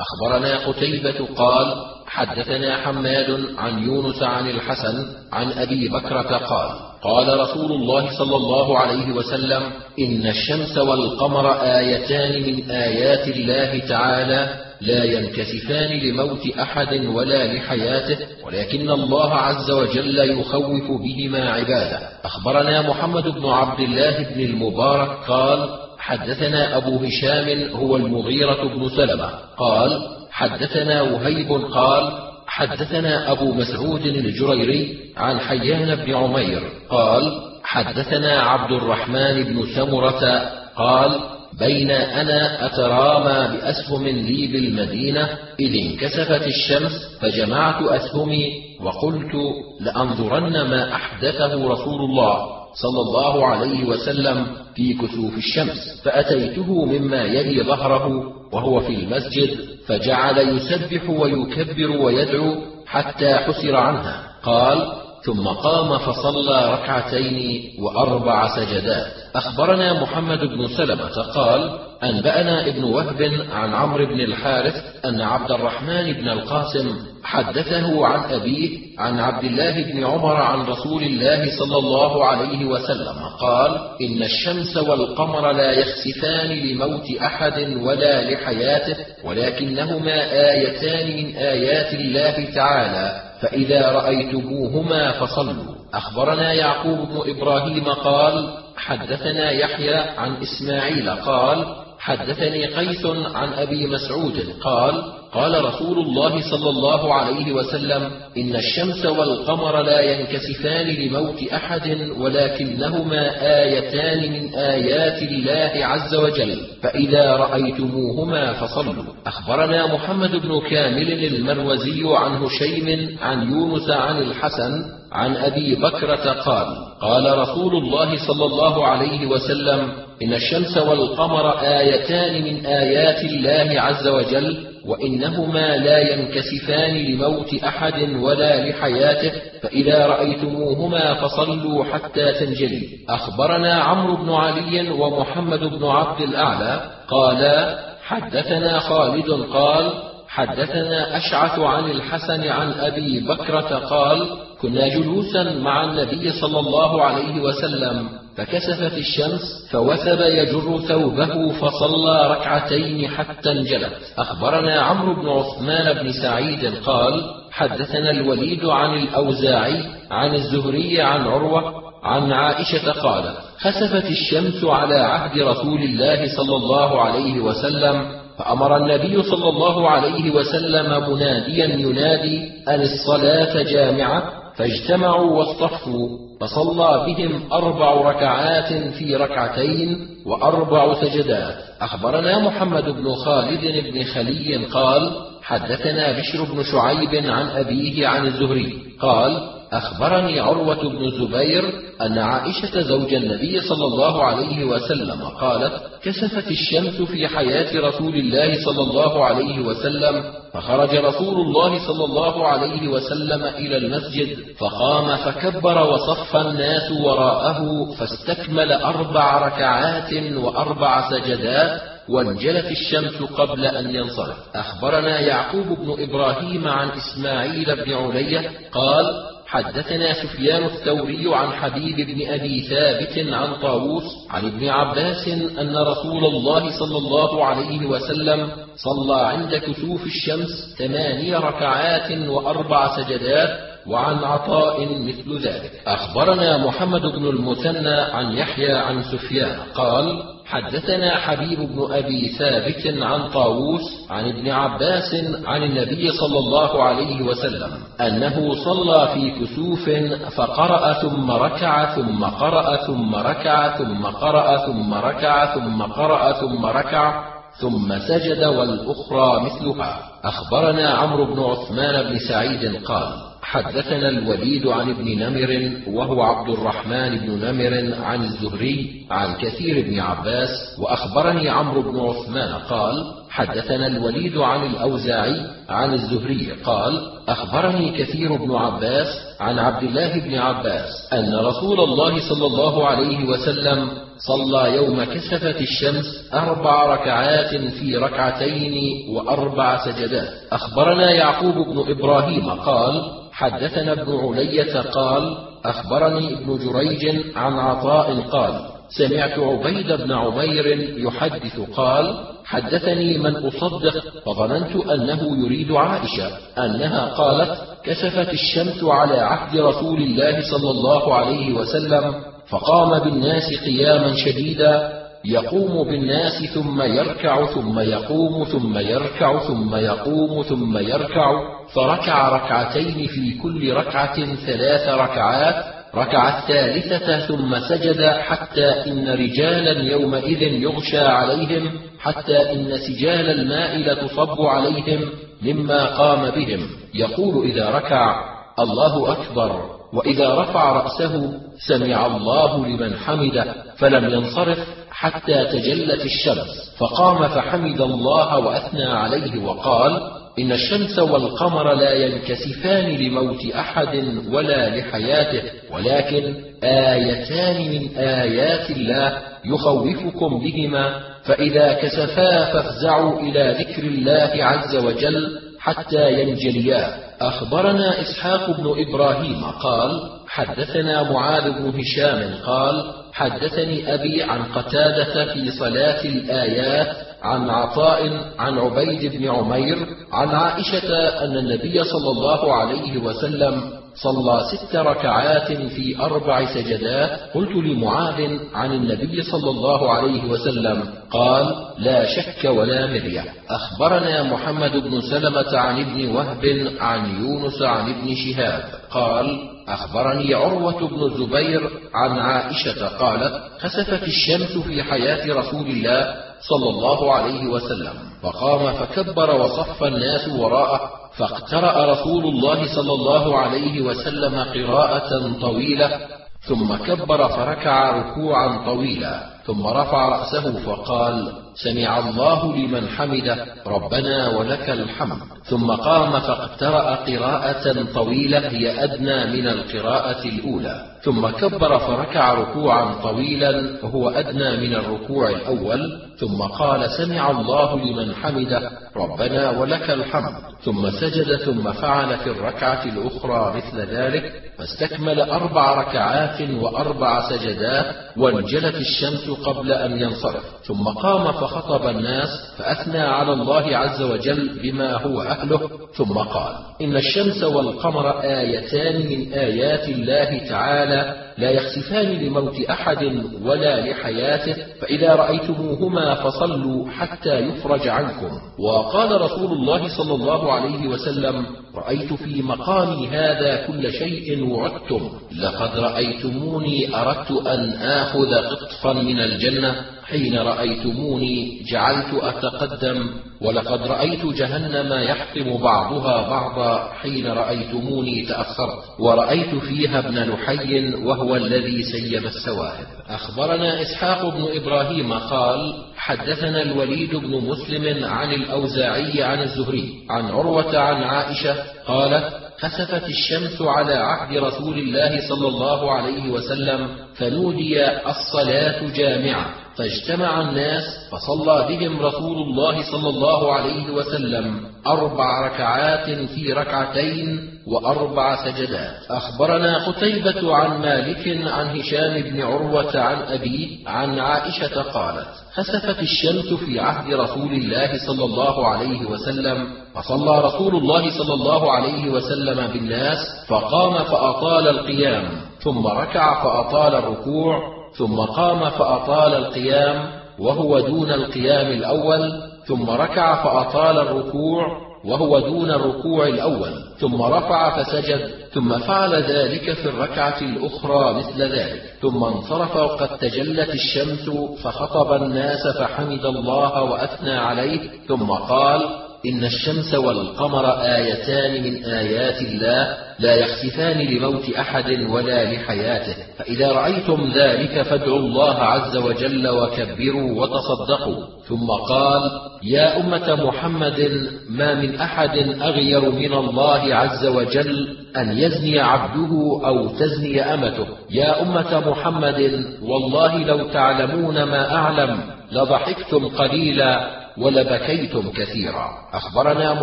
أخبرنا قتيبة قال حدثنا حماد عن يونس عن الحسن عن أبي بكرة قال قال رسول الله صلى الله عليه وسلم إن الشمس والقمر آيتان من آيات الله تعالى لا ينكسفان لموت أحد ولا لحياته ولكن الله عز وجل يخوف بهما عباده. أخبرنا محمد بن عبد الله بن المبارك قال حدثنا أبو هشام هو المغيرة بن سلمة قال حدثنا وهيب قال حدثنا أبو مسعود الجريري عن حيان بن عمير قال حدثنا عبد الرحمن بن سمرة قال بين أنا أترامى بأسهم لي بالمدينة إذ انكسفت الشمس فجمعت أسهمي وقلت لأنظرن ما أحدثه رسول الله. صلى الله عليه وسلم في كسوف الشمس فأتيته مما يلي ظهره وهو في المسجد فجعل يسبح ويكبر ويدعو حتى حسر عنها. قال ثم قام فصلى ركعتين وأربع سجدات. أخبرنا محمد بن سلمة قال أنبأنا ابن وهب عن عمرو بن الحارث أن عبد الرحمن بن القاسم حدثه عن أبيه عن عبد الله بن عمر عن رسول الله صلى الله عليه وسلم قال إن الشمس والقمر لا يخسفان لموت أحد ولا لحياته ولكنهما آيتان من آيات الله تعالى. فإذا رأيتموهما فصلوا. أخبرنا يعقوب بن إبراهيم قال حدثنا يحيى عن إسماعيل قال حدثني قيس عن أبي مسعود قال قال رسول الله صلى الله عليه وسلم إن الشمس والقمر لا ينكسفان لموت أحد ولكنهما آيتان من آيات الله عز وجل فإذا رأيتموهما فصلوا. أخبرنا محمد بن كامل المروزي عن هشيم عن يونس عن الحسن عن أبي بكرة قال قال رسول الله صلى الله عليه وسلم إن الشمس والقمر آيتان من آيات الله عز وجل وإنهما لا ينكسفان لموت أحد ولا لحياته فإذا رأيتموهما فصلوا حتى تنجلي. أخبرنا عمرو بن علي ومحمد بن عبد الأعلى قالا حدثنا خالد قال حدثنا أشعث عن الحسن عن أبي بكرة قال كنا جلوسا مع النبي صلى الله عليه وسلم فكسفت الشمس فوثب يجر ثوبه فصلى ركعتين حتى انجلت. أخبرنا عمرو بن عثمان بن سعيد قال حدثنا الوليد عن الأوزاعي عن الزهري عن عروة عن عائشة قالت خسفت الشمس على عهد رسول الله صلى الله عليه وسلم فأمر النبي صلى الله عليه وسلم مناديا ينادي أن الصلاة جامعة. فاجتمعوا واصطفوا فصلى بهم أربع ركعات في ركعتين وأربع سجدات. أخبرنا محمد بن خالد بن خلي قال حدثنا بشر بن شعيب عن أبيه عن الزهري قال أخبرني عروة بن الزبير أن عائشة زوج النبي صلى الله عليه وسلم قالت: كسفت الشمس في حياة رسول الله صلى الله عليه وسلم، فخرج رسول الله صلى الله عليه وسلم إلى المسجد، فقام فكبر وصف الناس وراءه، فاستكمل أربع ركعات وأربع سجدات، وانجلت الشمس قبل أن ينصرف. أخبرنا يعقوب بن إبراهيم عن إسماعيل بن علية قال حدثنا سفيان الثوري عن حبيب بن أبي ثابت عن طاووس عن ابن عباس أن رسول الله صلى الله عليه وسلم صلى عند كسوف الشمس ثماني ركعات وأربع سجدات وعن عطاء مثل ذلك. أخبرنا محمد بن المثنى عن يحيى عن سفيان قال حدثنا حبيب بن أبي ثابت عن طاووس عن ابن عباس عن النبي صلى الله عليه وسلم أنه صلى في كسوف فقرأ ثم ركع ثم قرأ ثم ركع ثم قرأ ثم ركع ثم قرأ ثم ركع ثم سجد والأخرى مثلها. أخبرنا عمرو بن عثمان بن سعيد قال حدثنا الوليد عن ابن نمر وهو عبد الرحمن بن نمر عن الزهري عن كثير بن عباس وأخبرني عمرو بن عثمان قال حدثنا الوليد عن الأوزاعي عن الزهري قال أخبرني كثير بن عباس عن عبد الله بن عباس أن رسول الله صلى الله عليه وسلم صلى يوم كسفت الشمس أربع ركعات في ركعتين وأربع سجدات. أخبرنا يعقوب بن إبراهيم قال حدثنا ابن علية قال أخبرني ابن جريج عن عطاء قال سمعت عبيد بن عمير يحدث قال حدثني من أصدق فظننت أنه يريد عائشة أنها قالت كسفت الشمس على عهد رسول الله صلى الله عليه وسلم فقام بالناس قياما شديدا يقوم بالناس ثم يركع ثم يقوم ثم يركع ثم يقوم ثم يركع. فركع ركعتين في كل ركعة ثلاث ركعات. ركع الثالثة ثم سجد حتى إن رجالا يومئذ يغشى عليهم حتى إن سجال الماء لتصب عليهم مما قام بهم. يقول إذا ركع الله أكبر. وإذا رفع رأسه سمع الله لمن حمده فلم ينصرف حتى تجلت الشمس فقام فحمد الله وأثنى عليه وقال إن الشمس والقمر لا ينكسفان لموت أحد ولا لحياته ولكن آيتان من آيات الله يخوفكم بهما فإذا كسفا فافزعوا إلى ذكر الله عز وجل حتى ينجليا أخبرنا إسحاق بن إبراهيم قال حدثنا معاذ بن هشام قال حدثني أبي عن قتادة في صلاة الآيات عن عطاء عن عبيد بن عمير عن عائشة أن النبي صلى الله عليه وسلم صلى ست ركعات في أربع سجدات قلت لمعاذ عن النبي صلى الله عليه وسلم قال لا شك ولا مرية أخبرنا محمد بن سلمة عن ابن وهب عن يونس عن ابن شهاب قال أخبرني عروة بن الزبير عن عائشة قالت خسفت الشمس في حياة رسول الله صلى الله عليه وسلم فقام فكبر وصف الناس وراءه فاقترأ رسول الله صلى الله عليه وسلم قراءة طويلة ثم كبر فركع ركوعا طويلا. ثم رفع رأسه فقال سمع الله لمن حمده ربنا ولك الحمد. ثم قام فاقترأ قراءة طويلة هي أدنى من القراءة الأولى. ثم كبر فركع ركوعا طويلا وهو أدنى من الركوع الأول. ثم قال سمع الله لمن حمده ربنا ولك الحمد. ثم سجد ثم فعل في الركعة الأخرى مثل ذلك فاستكمل أربع ركعات وأربع سجدات وانجلت الشمس قبل أن ينصرف. ثم قام فخطب الناس فأثنى على الله عز وجل بما هو أهله. ثم قال إن الشمس والقمر آيتان من آيات الله تعالى لا يخسفان لموت أحد ولا لحياته فإذا رأيتموهما فصلوا حتى يفرج عنكم. وقال رسول الله صلى الله عليه وسلم رأيت في مقامي هذا كل شيء وعدتم. لقد رأيتموني أردت أن آخذ قطفا من الجنة. حين رأيتموني جعلت أتقدم ولقد رأيت جهنم يحطم بعضها بعضا حين رأيتموني تأخرت ورأيت فيها ابن لحي وهو الذي سيب السواهب أخبرنا إسحاق بن إبراهيم قال حدثنا الوليد بن مسلم عن الأوزاعي عن الزهري عن عروة عن عائشة قالت خسفت الشمس على عهد رسول الله صلى الله عليه وسلم فنودي الصلاة جامعة فاجتمع الناس فصلى بهم رسول الله صلى الله عليه وسلم أربع ركعات في ركعتين وأربع سجدات. أخبرنا قتيبة عن مالك عن هشام بن عروة عن أبيه عن عائشة قالت خسفت الشمس في عهد رسول الله صلى الله عليه وسلم فصلى رسول الله صلى الله عليه وسلم بالناس فقام فأطال القيام ثم ركع فأطال الركوع ثم قام فأطال القيام وهو دون القيام الأول ثم ركع فأطال الركوع وهو دون الركوع الأول ثم رفع فسجد ثم فعل ذلك في الركعة الأخرى مثل ذلك ثم انصرف وقد تجلت الشمس فخطب الناس فحمد الله وأثنى عليه ثم قال إن الشمس والقمر آيتان من آيات الله لا يخسفان لموت أحد ولا لحياته. فإذا رأيتم ذلك فادعوا الله عز وجل وكبروا وتصدقوا. ثم قال يا أمة محمد ما من أحد أغير من الله عز وجل أن يزني عبده أو تزني أمته. يا أمة محمد والله لو تعلمون ما أعلم لضحكتم قليلا. ولبكيتم كثيرا. أخبرنا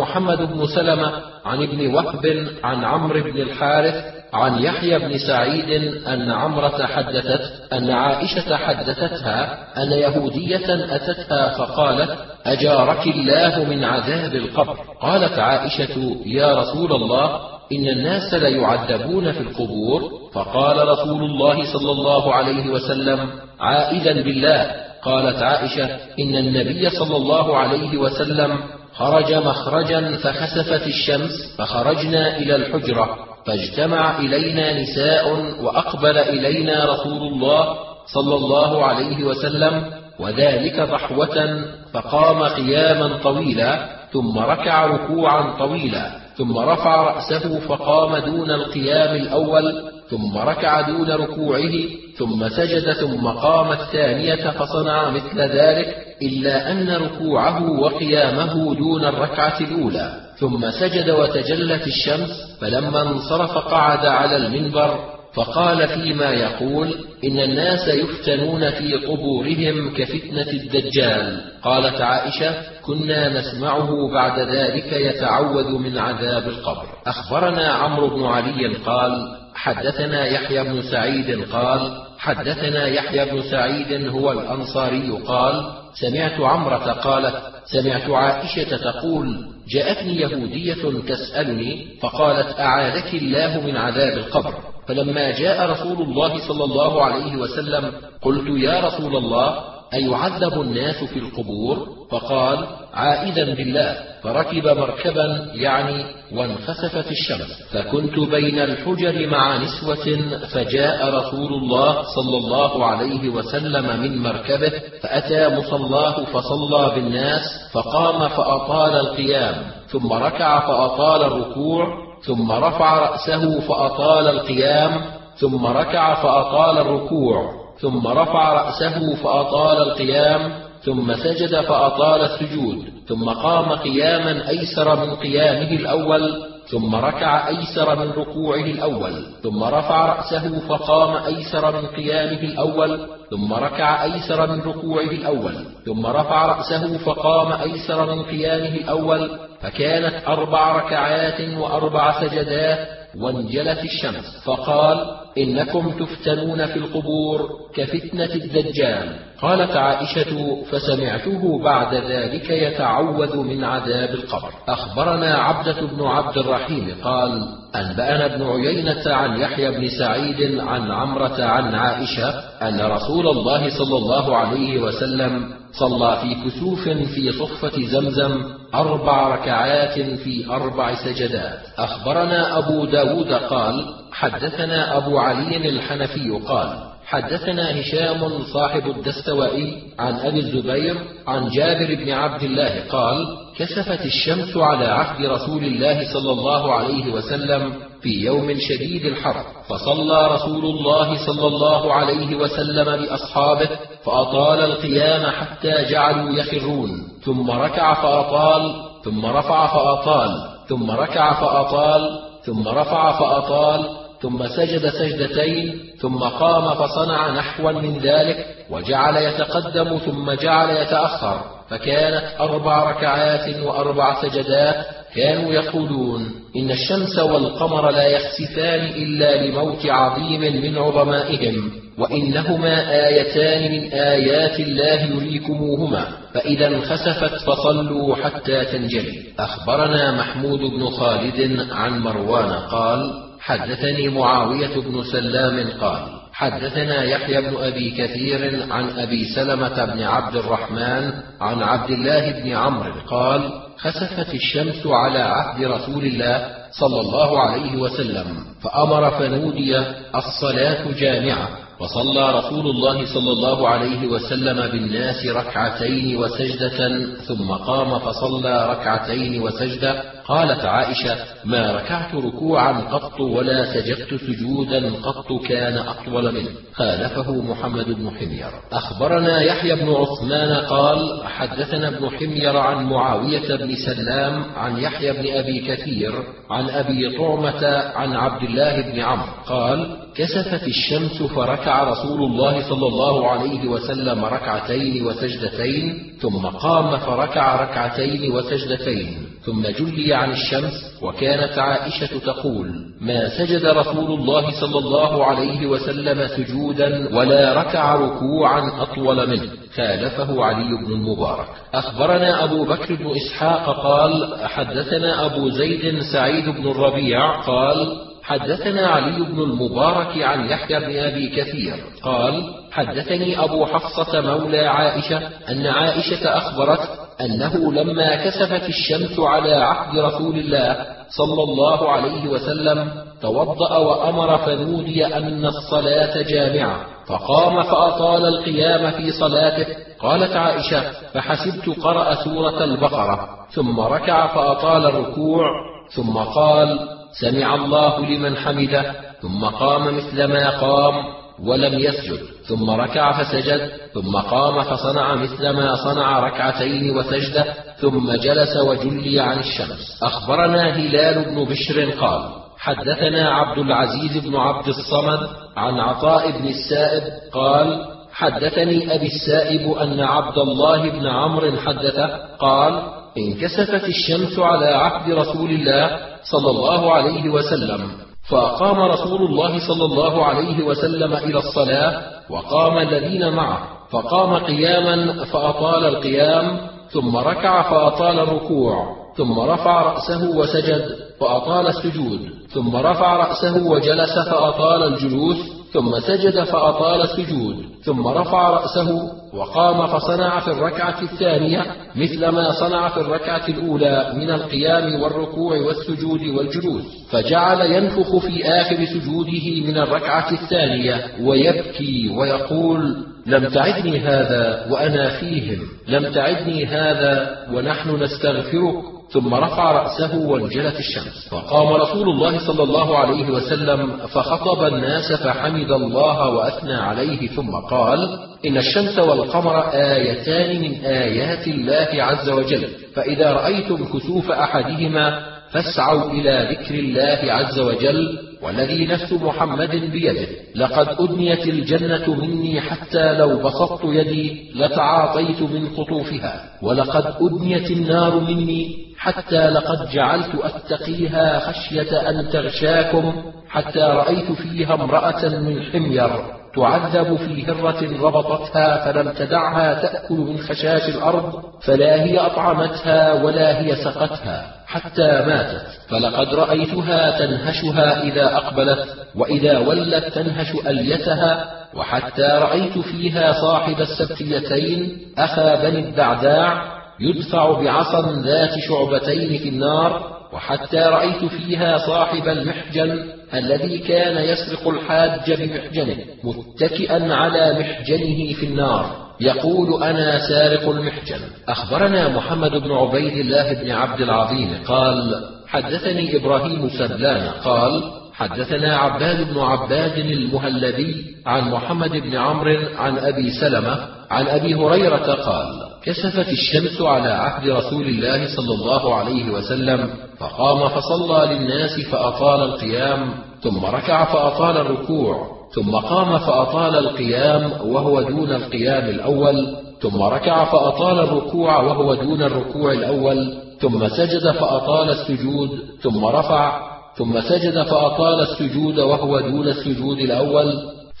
محمد بن سلمة عن ابن وهب عن عمرو بن الحارث عن يحيى بن سعيد أن عمرة حدثت أن عائشة حدثتها أن يهودية أتتها فقالت أجارك الله من عذاب القبر. قالت عائشة يا رسول الله إن الناس ليعذبون في القبور. فقال رسول الله صلى الله عليه وسلم عائدا بالله. قالت عائشة إن النبي صلى الله عليه وسلم خرج مخرجا فخسفت الشمس فخرجنا إلى الحجرة فاجتمع إلينا نساء وأقبل إلينا رسول الله صلى الله عليه وسلم وذلك ضحوة فقام قياما طويلا ثم ركع ركوعا طويلا ثم رفع رأسه فقام دون القيام الأول ثم ركع دون ركوعه ثم سجد ثم قام الثانية فصنع مثل ذلك إلا أن ركوعه وقيامه دون الركعة الأولى. ثم سجد وتجلت الشمس فلما انصرف قعد على المنبر فقال فيما يقول إن الناس يفتنون في قبورهم كفتنة الدجال. قالت عائشة كنا نسمعه بعد ذلك يتعوذ من عذاب القبر. أخبرنا عمرو بن علي قال حدثنا يحيى بن سعيد قال حدثنا يحيى بن سعيد هو الأنصاري قال سمعت عمرة قالت سمعت عائشة تقول جاءتني يهودية تسألني فقالت أعاذك الله من عذاب القبر. فلما جاء رسول الله صلى الله عليه وسلم قلت يا رسول الله أيعذب الناس في القبور؟ فقال عائدا بالله. فركب مركبا يعني وانخسفت الشمس. فكنت بين الحجر مع نسوة فجاء رسول الله صلى الله عليه وسلم من مركبه فأتى مصلاه فصلى بالناس فقام فأطال القيام. ثم ركع فأطال الركوع ثم رفع رأسه فأطال القيام ثم ركع فأطال الركوع ثم رفع رأسه فأطال القيام ثم سجد فأطال السجود ثم قام قياما أيسر من قيامه الأول ثم ركع أيسر من ركوعه الأول ثم رفع رأسه فقام أيسر من قيامه الأول ثم ركع أيسر من ركوعه الأول ثم رفع رأسه فقام أيسر من قيامه الأول فكانت أربع ركعات وأربع سجدات وانجلت الشمس فقال إنكم تفتنون في القبور كفتنة الدجال. قالت عائشة فسمعته بعد ذلك يتعوذ من عذاب القبر. أخبرنا عبدة بن عبد الرحيم قال أنبأنا ابن عيينة عن يحيى بن سعيد عن عمرة عن عائشة أن رسول الله صلى الله عليه وسلم صلى في كسوف في صفة زمزم أربع ركعات في أربع سجدات. أخبرنا أبو داود قال حدثنا أبو علي الحنفي قال حدثنا هشام صاحب الدستوائي عن أبي الزبير عن جابر بن عبد الله قال كسفت الشمس على عهد رسول الله صلى الله عليه وسلم في يوم شديد الحر فصلى رسول الله صلى الله عليه وسلم بأصحابه فأطال القيام حتى جعلوا يخرون ثم ركع فأطال ثم رفع فأطال ثم ركع فأطال ثم رفع فأطال ثم سجد سجدتين ثم قام فصنع نحوا من ذلك وجعل يتقدم ثم جعل يتأخر فكانت أربع ركعات وأربع سجدات كانوا يقولون إن الشمس والقمر لا يخسفان إلا لموت عظيم من عظمائهم وإنهما آيتان من آيات الله يريكموهما فإذا انخسفت فصلوا حتى تنجلي. أخبرنا محمود بن خالد عن مروان قال حدثني معاوية بن سلام قال حدثنا يحيى بن أبي كثير عن أبي سلمة بن عبد الرحمن عن عبد الله بن عمرو قال خسفت الشمس على عهد رسول الله صلى الله عليه وسلم فأمر فنودي الصلاة جامعة فصلى رسول الله صلى الله عليه وسلم بالناس ركعتين وسجدة ثم قام فصلى ركعتين وسجدة قالت عائشة ما ركعت ركوعا قط ولا سجدت سجودا قط كان أطول منه. خالفه محمد بن حمير. أخبرنا يحيى بن عثمان قال حدثنا ابن حمير عن معاوية بن سلام عن يحيى بن أبي كثير عن أبي طعمة عن عبد الله بن عمرو قال كسفت الشمس فركع رسول الله صلى الله عليه وسلم ركعتين وسجدتين ثم قام فركع ركعتين وسجدتين. ثم جلي عن الشمس وكانت عائشة تقول ما سجد رسول الله صلى الله عليه وسلم سجودا ولا ركع ركوعا أطول منه. خالفه علي بن المبارك. أخبرنا أبو بكر بن إسحاق قال حدثنا أبو زيد سعيد بن الربيع قال حدثنا علي بن المبارك عن يحيى بن أبي كثير قال حدثني أبو حفصة مولى عائشة أن عائشة أخبرت أنه لما كسفت الشمس على عهد رسول الله صلى الله عليه وسلم توضأ وأمر فنودي أن الصلاة جامعة فقام فأطال القيام في صلاته. قالت عائشة فحسبت قرأ سورة البقرة. ثم ركع فأطال الركوع. ثم قال سمع الله لمن حمده. ثم قام مثل ما قام. ولم يسجد ثم ركع فسجد ثم قام فصنع مثل ما صنع ركعتين وسجدة ثم جلس وجلي عن الشمس. أخبرنا هلال بن بشر قال حدثنا عبد العزيز بن عبد الصمد عن عطاء بن السائب قال حدثني أبي السائب أن عبد الله بن عمرو حدثه قال انكسفت الشمس على عهد رسول الله صلى الله عليه وسلم. فأقام رسول الله صلى الله عليه وسلم إلى الصلاة وقام الذين معه فقام قياما فأطال القيام ثم ركع فأطال الركوع ثم رفع رأسه وسجد فأطال السجود ثم رفع رأسه وجلس فأطال الجلوس ثم سجد فأطال السجود ثم رفع رأسه وقام فصنع في الركعة الثانية مثل ما صنع في الركعة الأولى من القيام والركوع والسجود والجلوس. فجعل ينفخ في آخر سجوده من الركعة الثانية ويبكي ويقول لم تعدني هذا وأنا فيهم لم تعدني هذا ونحن نستغفرك ثم رفع رأسه وانجلت الشمس. فقام رسول الله صلى الله عليه وسلم فخطب الناس فحمد الله وأثنى عليه ثم قال إن الشمس والقمر آيتان من آيات الله عز وجل فإذا رأيتم كسوف أحدهما فاسعوا إلى ذكر الله عز وجل والذي نفس محمد بيده. لقد أدنيت الجنة مني حتى لو بسطت يدي لتعاطيت من قطوفها ولقد أدنيت النار مني حتى لقد جعلت أتقيها خشية أن تغشاكم حتى رأيت فيها امرأة من حمير تعذب في هرة ربطتها فلم تدعها تأكل من خشاش الأرض فلا هي أطعمتها ولا هي سقتها حتى ماتت. فلقد رأيتها تنهشها إذا أقبلت وإذا ولت تنهش أليتها وحتى رأيت فيها صاحب السبتيتين أخا بني الدعداع يدفع بعصا ذات شعبتين في النار وحتى رأيت فيها صاحب المحجن الذي كان يسرق الحاج بمحجنه متكئا على محجنه في النار. يقول أنا سارق المحجن. أخبرنا محمد بن عبيد الله بن عبد العظيم قال حدثني إبراهيم سبلان قال حدثنا عباد بن عباد المهلبي عن محمد بن عمرو عن أبي سلمة عن أبي هريرة قال كسفت الشمس على عهد رسول الله صلى الله عليه وسلم فقام فصلى للناس فأطال القيام ثم ركع فأطال الركوع ثم قام فأطال القيام وهو دون القيام الأول ثم ركع فأطال الركوع وهو دون الركوع الأول ثم سجد فأطال السجود ثم رفع ثم سجد فأطال السجود وهو دون السجود الأول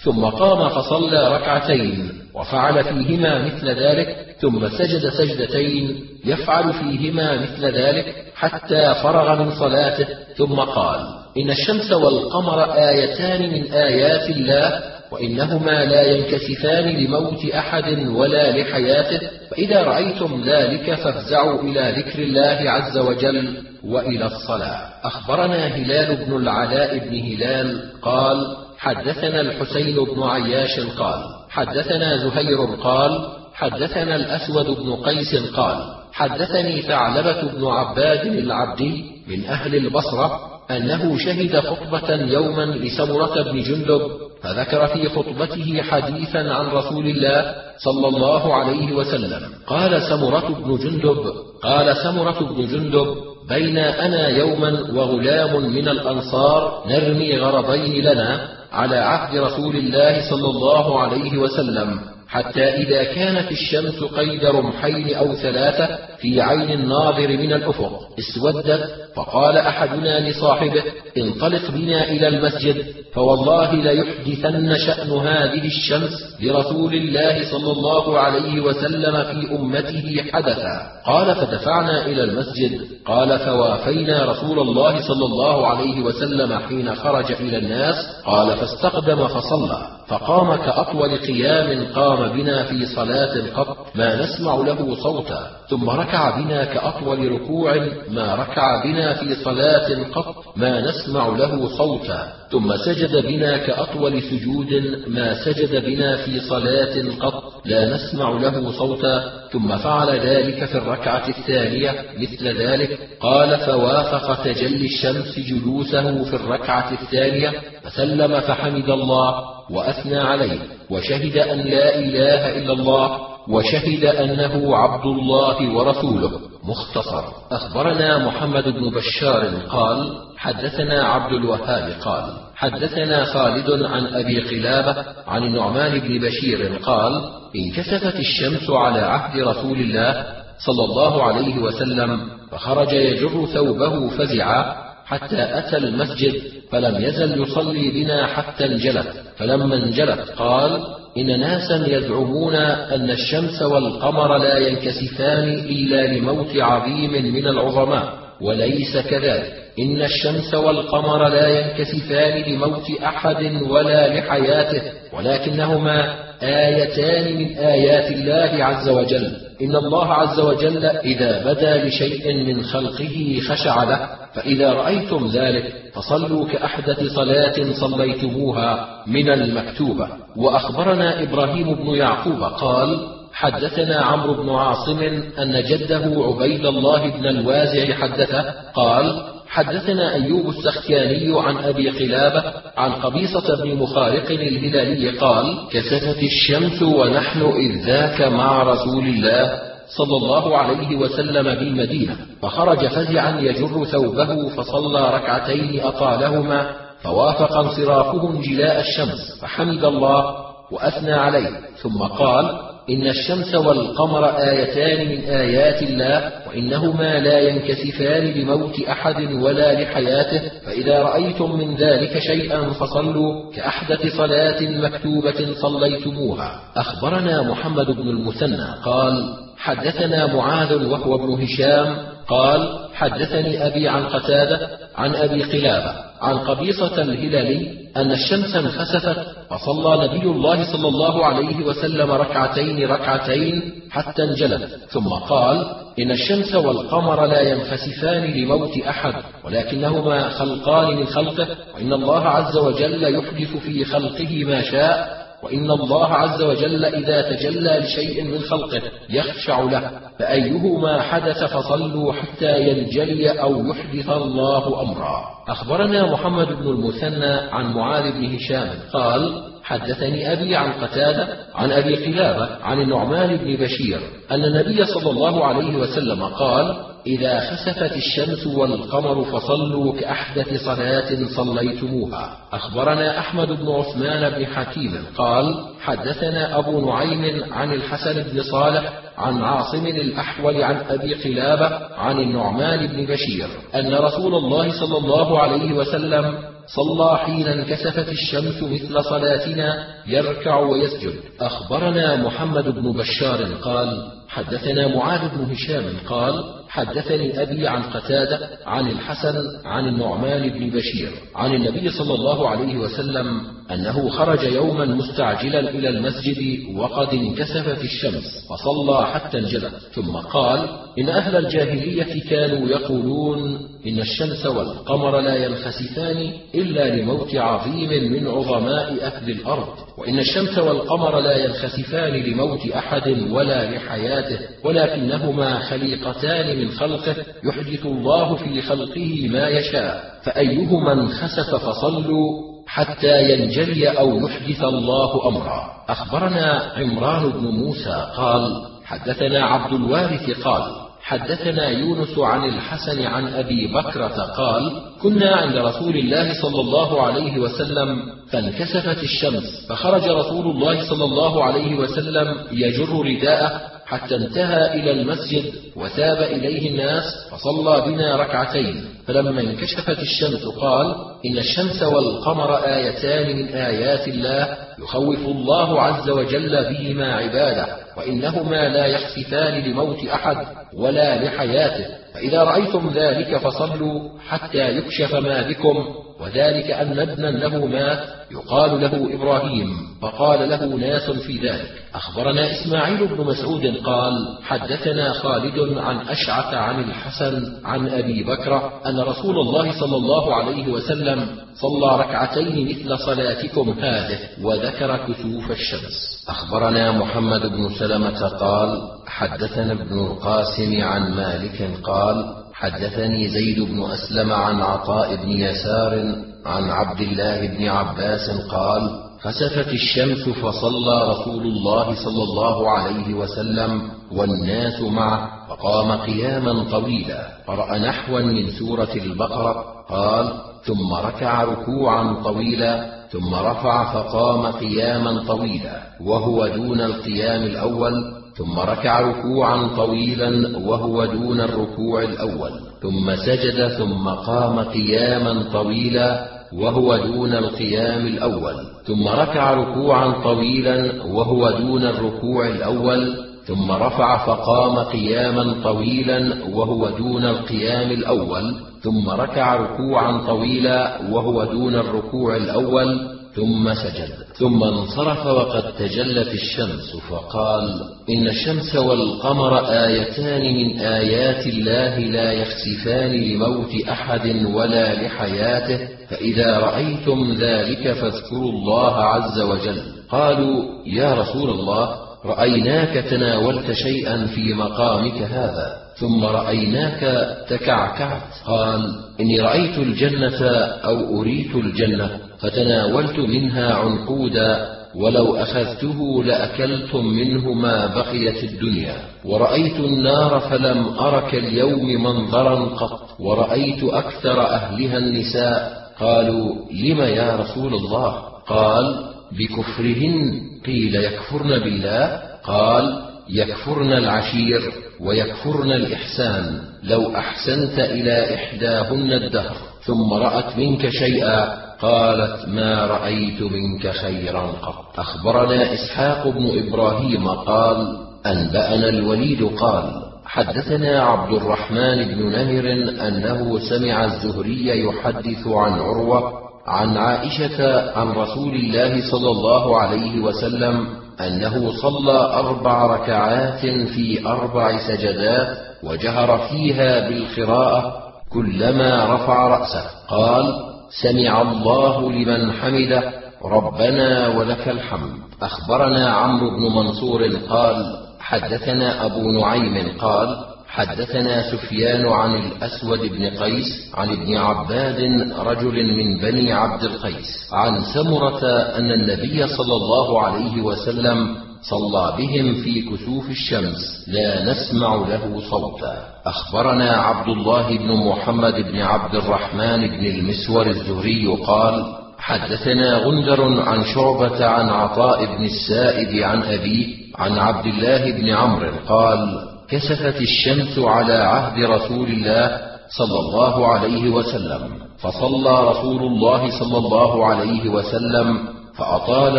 ثم قام فصلى ركعتين وفعل فيهما مثل ذلك ثم سجد سجدتين يفعل فيهما مثل ذلك حتى فرغ من صلاته ثم قال إن الشمس والقمر آيتان من آيات الله وإنهما لا ينكسفان لموت أحد ولا لحياته فإذا رأيتم ذلك فافزعوا إلى ذكر الله عز وجل وإلى الصلاة. أخبرنا هلال بن العلاء بن هلال قال حدثنا الحسين بن عياش قال حدثنا زهير قال حدثنا الأسود بن قيس قال حدثني ثعلبة بن عباد العبدي من أهل البصرة أنه شهد خطبة يوما لسمرة بن جندب فذكر في خطبته حديثا عن رسول الله صلى الله عليه وسلم قال سمرة بن جندب قال سمرة بن جندب بين أنا يوما وغلام من الأنصار نرمي غرضين لنا على عهد رسول الله صلى الله عليه وسلم حتى إذا كانت الشمس قيد رمحين أو ثلاثة في عين الناظر من الأفق اسودت فقال أحدنا لصاحبه انطلق بنا إلى المسجد فوالله ليحدثن شأن هذه الشمس لرسول الله صلى الله عليه وسلم في أمته حدثا. قال فدفعنا إلى المسجد قال فوافينا رسول الله صلى الله عليه وسلم حين خرج إلى الناس قال فاستقدم فصلى فقام كأطول قيام قام بنا في صلاة قط ما نسمع له صوتا ثم ركع بنا كأطول ركوع ما ركع بنا في صلاة قط ما نسمع له صوتا. ثم سجد بنا كأطول سجود ما سجد بنا في صلاة قط لا نسمع له صوتا. ثم فعل ذلك في الركعة الثانية مثل ذلك قال فوافق تجلي الشمس جلوسه في الركعة الثانية فسلم فحمد الله وأثنى عليه وشهد أن لا إله إلا الله وشهد أنه عبد الله ورسوله. مختصر. أخبرنا محمد بن بشار قال حدثنا عبد الوهاب قال حدثنا خالد عن أبي قلابة عن النعمان بن بشير قال انكسفت الشمس على عهد رسول الله صلى الله عليه وسلم فخرج يجر ثوبه فزعا حتى أتى المسجد فلم يزل يصلي بنا حتى انجلت. فلما انجلت قال إن ناسا يزعمون أن الشمس والقمر لا ينكسفان إلا لموت عظيم من العظماء وليس كذلك. إن الشمس والقمر لا ينكسفان لموت أحد ولا لحياته ولكنهما آيتان من آيات الله عز وجل. إن الله عز وجل إذا بدا لشيء من خلقه خشع له فإذا رأيتم ذلك فصلوا كأحدث صلاة صليتموها من المكتوبة. وأخبرنا إبراهيم بن يعقوب قال حدثنا عمرو بن عاصم أن جده عبيد الله بن الوازع حدثه قال حدثنا أيوب السختياني عن أبي قلابة عن قبيصة بن مخارق الهلالي قال كسفت الشمس ونحن إذ ذاك مع رسول الله. صلى الله عليه وسلم بالمدينة فخرج فزعا يجر ثوبه فصلى ركعتين أطالهما فوافق انصرافهم جلاء الشمس فحمد الله وأثنى عليه ثم قال إن الشمس والقمر آيتان من آيات الله وإنهما لا ينكسفان لموت أحد ولا لحياته فإذا رأيتم من ذلك شيئا فصلوا كأحدث صلاة مكتوبة صليتموها. أخبرنا محمد بن المثنى قال حدثنا معاذ وهو ابن هشام قال حدثني أبي عن قتادة عن أبي قلابة عن قبيصة الهلالي أن الشمس انخسفت فصلى نبي الله صلى الله عليه وسلم ركعتين ركعتين حتى انجلت ثم قال إن الشمس والقمر لا ينخسفان لموت أحد ولكنهما خلقان من خلقه وإن الله عز وجل يحدث في خلقه ما شاء وإن الله عز وجل إذا تجلى لشيء من خلقه يخشع له فأيهما حدث فصلوا حتى ينجلي أو يحدث الله أمرا. أخبرنا محمد بن المثنى عن معاذ بن هشام قال حدثني أبي عن قتادة عن أبي قلابة عن النعمان بن بشير أن النبي صلى الله عليه وسلم قال إذا خسفت الشمس والقمر فصلوا كأحدث صلاة صليتموها. أخبرنا أحمد بن عثمان بن حكيم قال حدثنا أبو نعيم عن الحسن بن صالح عن عاصم الأحول عن أبي قلابة عن النعمان بن بشير أن رسول الله صلى الله عليه وسلم صلى حين انكسفت الشمس مثل صلاتنا يركع ويسجد. أخبرنا محمد بن بشار قال حدثنا معاذ بن هشام قال حدثني أبي عن قتادة عن الحسن عن النعمان بن بشير عن النبي صلى الله عليه وسلم أنه خرج يوما مستعجلا إلى المسجد وقد انكسفت الشمس فصلى حتى انجلت ثم قال إن أهل الجاهلية كانوا يقولون إن الشمس والقمر لا ينخسفان إلا لموت عظيم من عظماء أهل الأرض وإن الشمس والقمر لا ينخسفان لموت أحد ولا لحياته ولكنهما خليقتان من خلقه يحدث الله في خلقه ما يشاء فأيهما انخسف فصلوا حتى ينجلي أو يحدث الله أمرا. أخبرنا عمران بن موسى قال حدثنا عبد الوارث قال حدثنا يونس عن الحسن عن أبي بكرة قال كنا عند رسول الله صلى الله عليه وسلم فانكسفت الشمس فخرج رسول الله صلى الله عليه وسلم يجر رداءه حتى انتهى إلى المسجد وثاب إليه الناس فصلى بنا ركعتين. فلما انكشفت الشمس قال إن الشمس والقمر آيتان من آيات الله يخوف الله عز وجل بهما عباده وإنهما لا يخسفان لموت أحد ولا لحياته. فإذا رأيتم ذلك فصلوا حتى يكشف ما بكم وذلك أن ابنا له مات يقال له إبراهيم فقال له ناس في ذلك. أخبرنا إسماعيل بن مسعود قال حدثنا خالد عن أشعث عن الحسن عن أبي بكر أن رسول الله صلى الله عليه وسلم صلى ركعتين مثل صلاتكم هذه وذكر كسوف الشمس. أخبرنا محمد بن سلمة قال حدثنا ابن القاسم عن مالك قال حدثني زيد بن أسلم عن عطاء بن يسار عن عبد الله بن عباس قال خسفت الشمس فصلى رسول الله صلى الله عليه وسلم والناس معه فقام قياما طويلا قرأ نحوا من سورة البقرة قال ثم ركع ركوعا طويلا ثم رفع فقام قياما طويلا وهو دون القيام الأول ثم ركع ركوعا طويلا وهو دون الركوع الأول. ثم سجد ثم قام قياما طويلا وهو دون القيام الأول. ثم ركع ركوعا طويلا وهو دون الركوع الأول. ثم رفع فقام قياما طويلا وهو دون القيام الأول. ثم ركع ركوعا طويلا وهو دون الركوع الأول. ثم سجد. ثم انصرف وقد تجلت الشمس فقال إن الشمس والقمر آيتان من آيات الله لا يخسفان لموت أحد ولا لحياته فإذا رأيتم ذلك فاذكروا الله عز وجل. قالوا يا رسول الله رأيناك تناولت شيئا في مقامك هذا ثم رأيناك تكعكعت. قال إني رأيت الجنة أو أريت الجنة فتناولت منها عنقودا ولو أخذته لأكلتم منه ما بقيت الدنيا. ورأيت النار فلم أرك اليوم منظرا قط ورأيت أكثر أهلها النساء. قالوا لم يا رسول الله؟ قال بكفرهن قيل يكفرن بالله قال يكفرن العشير ويكفرن الإحسان لو أحسنت إلى إحداهن الدهر ثم رأت منك شيئا قالت ما رأيت منك خيرا قط. أخبرنا إسحاق بن إبراهيم قال أنبأنا الوليد قال حدثنا عبد الرحمن بن نهر أنه سمع الزهري يحدث عن عروة عن عائشة عن رسول الله صلى الله عليه وسلم أنه صلى أربع ركعات في أربع سجدات وجهر فيها بالقراءة كلما رفع رأسه. قال سمع الله لمن حمده ربنا ولك الحمد. أخبرنا عمرو بن منصور قال حدثنا أبو نعيم قال حدثنا سفيان عن الأسود بن قيس عن ابن عباد رجل من بني عبد القيس عن سمرة أن النبي صلى الله عليه وسلم صلى بهم في كسوف الشمس لا نسمع له صوتا. أخبرنا عبد الله بن محمد بن عبد الرحمن بن المسور الزهري قال حدثنا غندر عن شعبة عن عطاء بن السائب عن أبيه عن عبد الله بن عمرو قال كسفت الشمس على عهد رسول الله صلى الله عليه وسلم فصلى رسول الله صلى الله عليه وسلم فأطال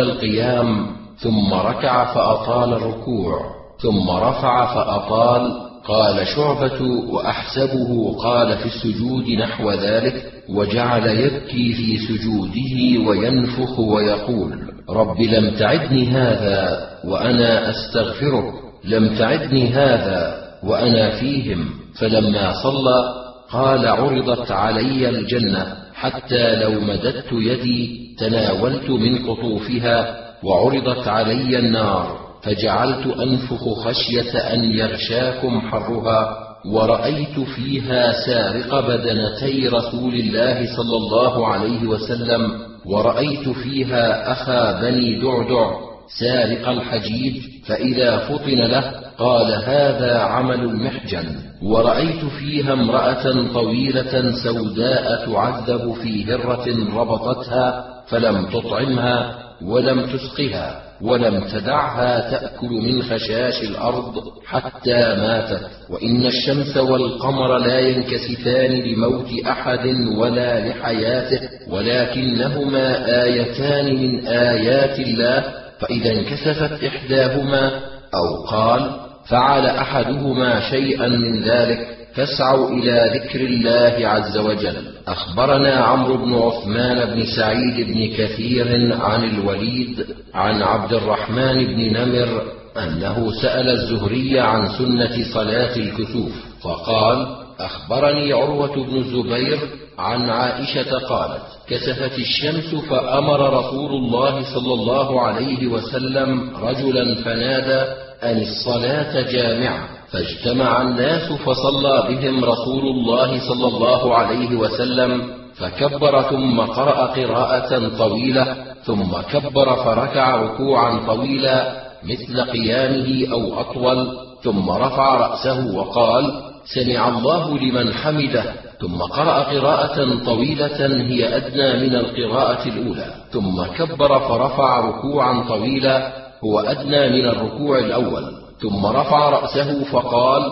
القيام ثم ركع فأطال الركوع ثم رفع فأطال قال شعبة وأحسبه قال في السجود نحو ذلك وجعل يبكي في سجوده وينفخ ويقول رب لم تعدني هذا وأنا أستغفرك. لم تعدني هذا وأنا فيهم فلما صلى قال عرضت علي الجنة حتى لو مددت يدي تناولت من قطوفها وعرضت علي النار فجعلت أنفخ خشية أن يغشاكم حرها ورأيت فيها سارق بدنتي رسول الله صلى الله عليه وسلم ورأيت فيها أخا بني دعدع سارق الحجيج فإذا فطن له قال هذا عمل المحجن ورأيت فيها امرأة طويلة سوداء تعذب في هرة ربطتها فلم تطعمها ولم تسقها ولم تدعها تأكل من خشاش الأرض حتى ماتت. وإن الشمس والقمر لا ينكسفان لموت أحد ولا لحياته ولكنهما آيتان من آيات الله فإذا انكسفت إحداهما أو قال فعل أحدهما شيئا من ذلك فاسعوا إلى ذكر الله عز وجل. أخبرنا عمرو بن عثمان بن سعيد بن كثير عن الوليد عن عبد الرحمن بن نمر أنه سأل الزهري عن سنة صلاة الكسوف. فقال أخبرني عروة بن الزبير عن عائشة قالت كسفت الشمس فأمر رسول الله صلى الله عليه وسلم رجلا فنادى أن الصلاة جامعة. فاجتمع الناس فصلى بهم رسول الله صلى الله عليه وسلم فكبر ثم قرأ قراءة طويلة ثم كبر فركع ركوعا طويلا مثل قيامه أو أطول. ثم رفع رأسه وقال سمع الله لمن حمده. ثم قرأ قراءة طويلة هي أدنى من القراءة الأولى. ثم كبر فرفع ركوعا طويلا هو أدنى من الركوع الأول. ثم رفع رأسه فقال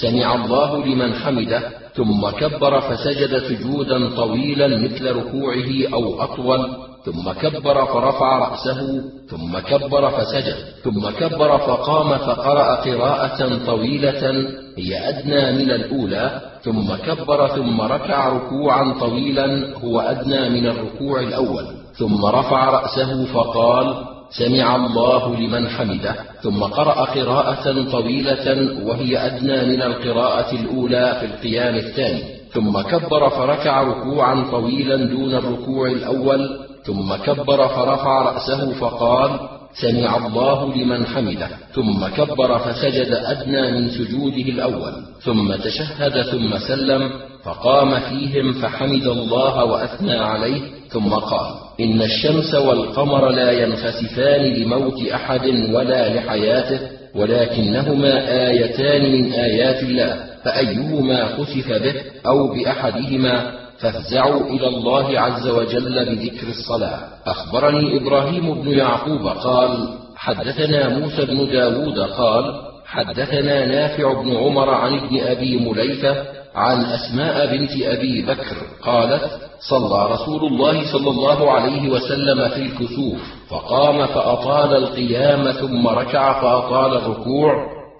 سمع الله لمن حمده. ثم كبر فسجد سجودا طويلا مثل ركوعه أو أطول ثم كبر فرفع رأسه ثم كبر فسجد ثم كبر فقام فقرأ قراءة طويلة هي أدنى من الأولى ثم كبر ثم ركع ركوعا طويلا هو أدنى من الركوع الأول ثم رفع رأسه فقال سمع الله لمن حمده ثم قرأ قراءة طويلة وهي أدنى من القراءة الأولى في القيام الثاني ثم كبر فركع ركوعا طويلا دون الركوع الأول ثم كبر فرفع رأسه فقال سمع الله لمن حمده ثم كبر فسجد أدنى من سجوده الأول ثم تشهد ثم سلم فقام فيهم فحمد الله وأثنى عليه ثم قال إن الشمس والقمر لا ينخسفان لموت أحد ولا لحياته ولكنهما آيتان من آيات الله فأيهما خسف به أو بأحدهما فافزعوا إلى الله عز وجل بذكر الصلاة. أخبرني إبراهيم بن يعقوب قال حدثنا موسى بن داود قال حدثنا نافع بن عمر عن ابن أبي مليكة عن أسماء بنت أبي بكر قالت صلى رسول الله صلى الله عليه وسلم في الكسوف فقام فأطال القيام ثم ركع فأطال الركوع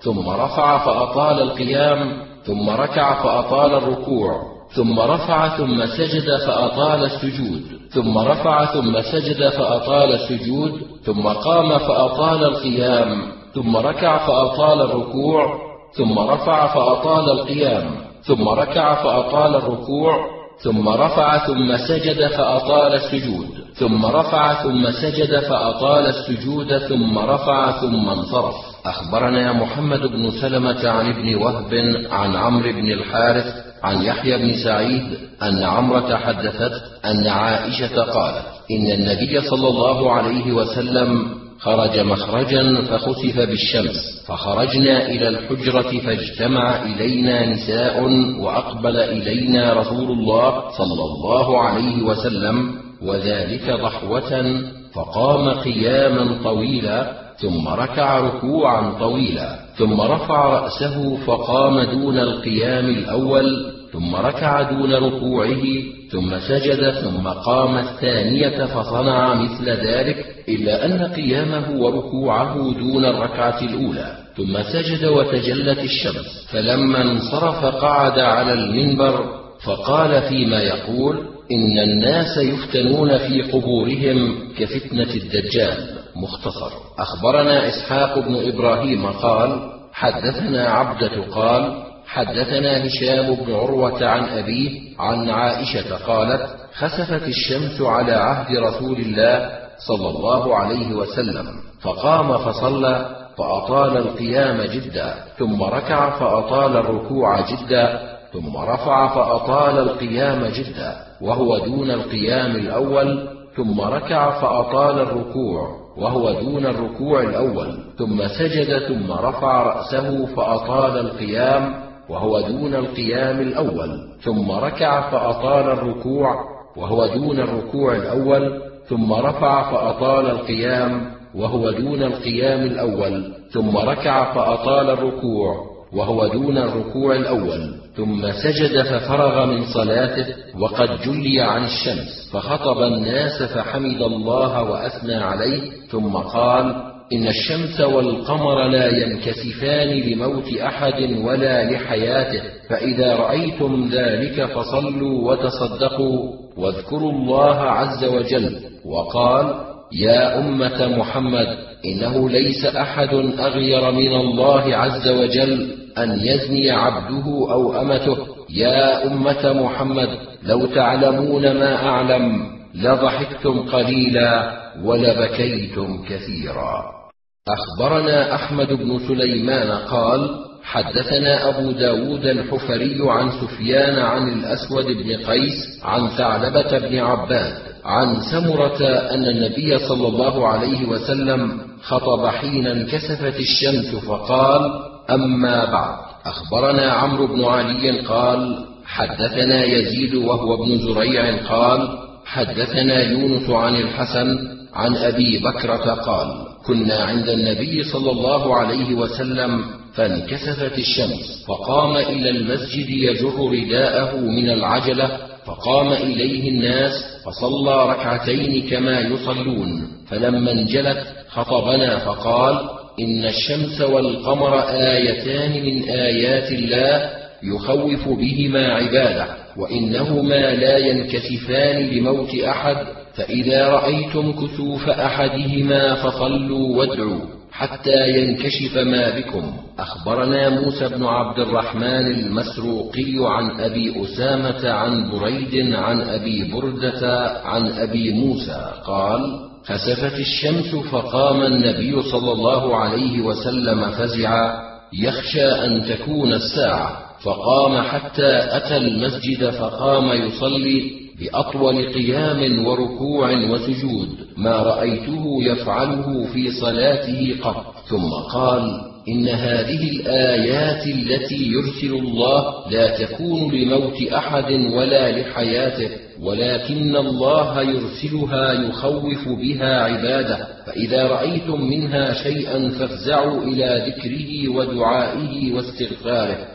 ثم رفع فأطال القيام ثم ركع فأطال الركوع ثم رفع ثم سجد فأطال السجود ثم رفع ثم سجد فأطال السجود ثم قام فأطال القيام ثم ركع فأطال الركوع ثم رفع فأطال القيام. ثم ركع فأطال الركوع ثم رفع ثم سجد فأطال السجود ثم رفع ثم سجد فأطال السجود ثم رفع ثم انصرف. أخبرنا محمد بن سلمة عن ابن وهب عن عمرو بن الحارث عن يحيى بن سعيد أن عمرة حدثت أن عائشة قالت إن النبي صلى الله عليه وسلم خرج مخرجا فخسف بالشمس فخرجنا إلى الحجرة فاجتمع إلينا نساء وأقبل إلينا رسول الله صلى الله عليه وسلم وذلك ضحوة فقام قياما طويلا ثم ركع ركوعا طويلا ثم رفع رأسه فقام دون القيام الأول ثم ركع دون ركوعه ثم سجد ثم قام الثانية فصنع مثل ذلك إلا أن قيامه وركوعه دون الركعة الأولى. ثم سجد وتجلت الشمس. فلما انصرف قعد على المنبر فقال فيما يقول إن الناس يفتنون في قبورهم كفتنة الدجال. مختصر. أخبرنا إسحاق بن إبراهيم قال حدثنا عبدة قال حدثنا هشام بن عروة عن أبيه عن عائشة قالت خسفت الشمس على عهد رسول الله صلى الله عليه وسلم فقام فصلى فأطال القيام جدا ثم ركع فأطال الركوع جدا ثم رفع فأطال القيام جدا وهو دون القيام الأول ثم ركع فأطال الركوع وهو دون الركوع الأول ثم سجد ثم رفع رأسه فأطال القيام وهو دون القيام الأول ثم ركع فأطال الركوع وهو دون الركوع الأول ثم رفع فأطال القيام وهو دون القيام الأول ثم ركع فأطال الركوع وهو دون الركوع الأول ثم سجد ففرغ من صلاته وقد جلي عن الشمس فخطب الناس فحمد الله وأثنى عليه ثم قال إن الشمس والقمر لا ينكسفان لموت أحد ولا لحياته فإذا رأيتم ذلك فصلوا وتصدقوا واذكروا الله عز وجل وقال يا أمة محمد إنه ليس أحد أغير من الله عز وجل أن يزني عبده أو أمته. يا أمة محمد لو تعلمون ما أعلم لضحكتم قليلا ولبكيتم كثيرا. أخبرنا أحمد بن سليمان قال حدثنا أبو داود الحفري عن سفيان عن الأسود بن قيس عن ثعلبة بن عباد عن سمرة أن النبي صلى الله عليه وسلم خطب حين انكسفت الشمس فقال: أما بعد، أخبرنا عمرو بن علي قال: حدثنا يزيد وهو ابن زريع قال: حدثنا يونس عن الحسن عن أبي بكرة قال: كنا عند النبي صلى الله عليه وسلم فانكسفت الشمس فقام إلى المسجد يجر رداءه من العجلة فقام إليه الناس فصلى ركعتين كما يصلون فلما انجلت خطبنا فقال إن الشمس والقمر آيتان من آيات الله يخوف بهما عباده وإنهما لا ينكسفان لموت أحد فإذا رأيتم كسوف أحدهما فصلوا وادعوا حتى ينكشف ما بكم. أخبرنا موسى بن عبد الرحمن المسروقي عن أبي أسامة عن بريد عن أبي بردة عن أبي موسى قال خسفت الشمس فقام النبي صلى الله عليه وسلم فزعا يخشى أن تكون الساعة. فقام حتى أتى المسجد فقام يصلي بأطول قيام وركوع وسجود ما رأيته يفعله في صلاته قط. ثم قال إن هذه الآيات التي يرسل الله لا تكون لموت أحد ولا لحياته ولكن الله يرسلها يخوف بها عباده. فإذا رأيتم منها شيئا فافزعوا إلى ذكره ودعائه واستغفاره.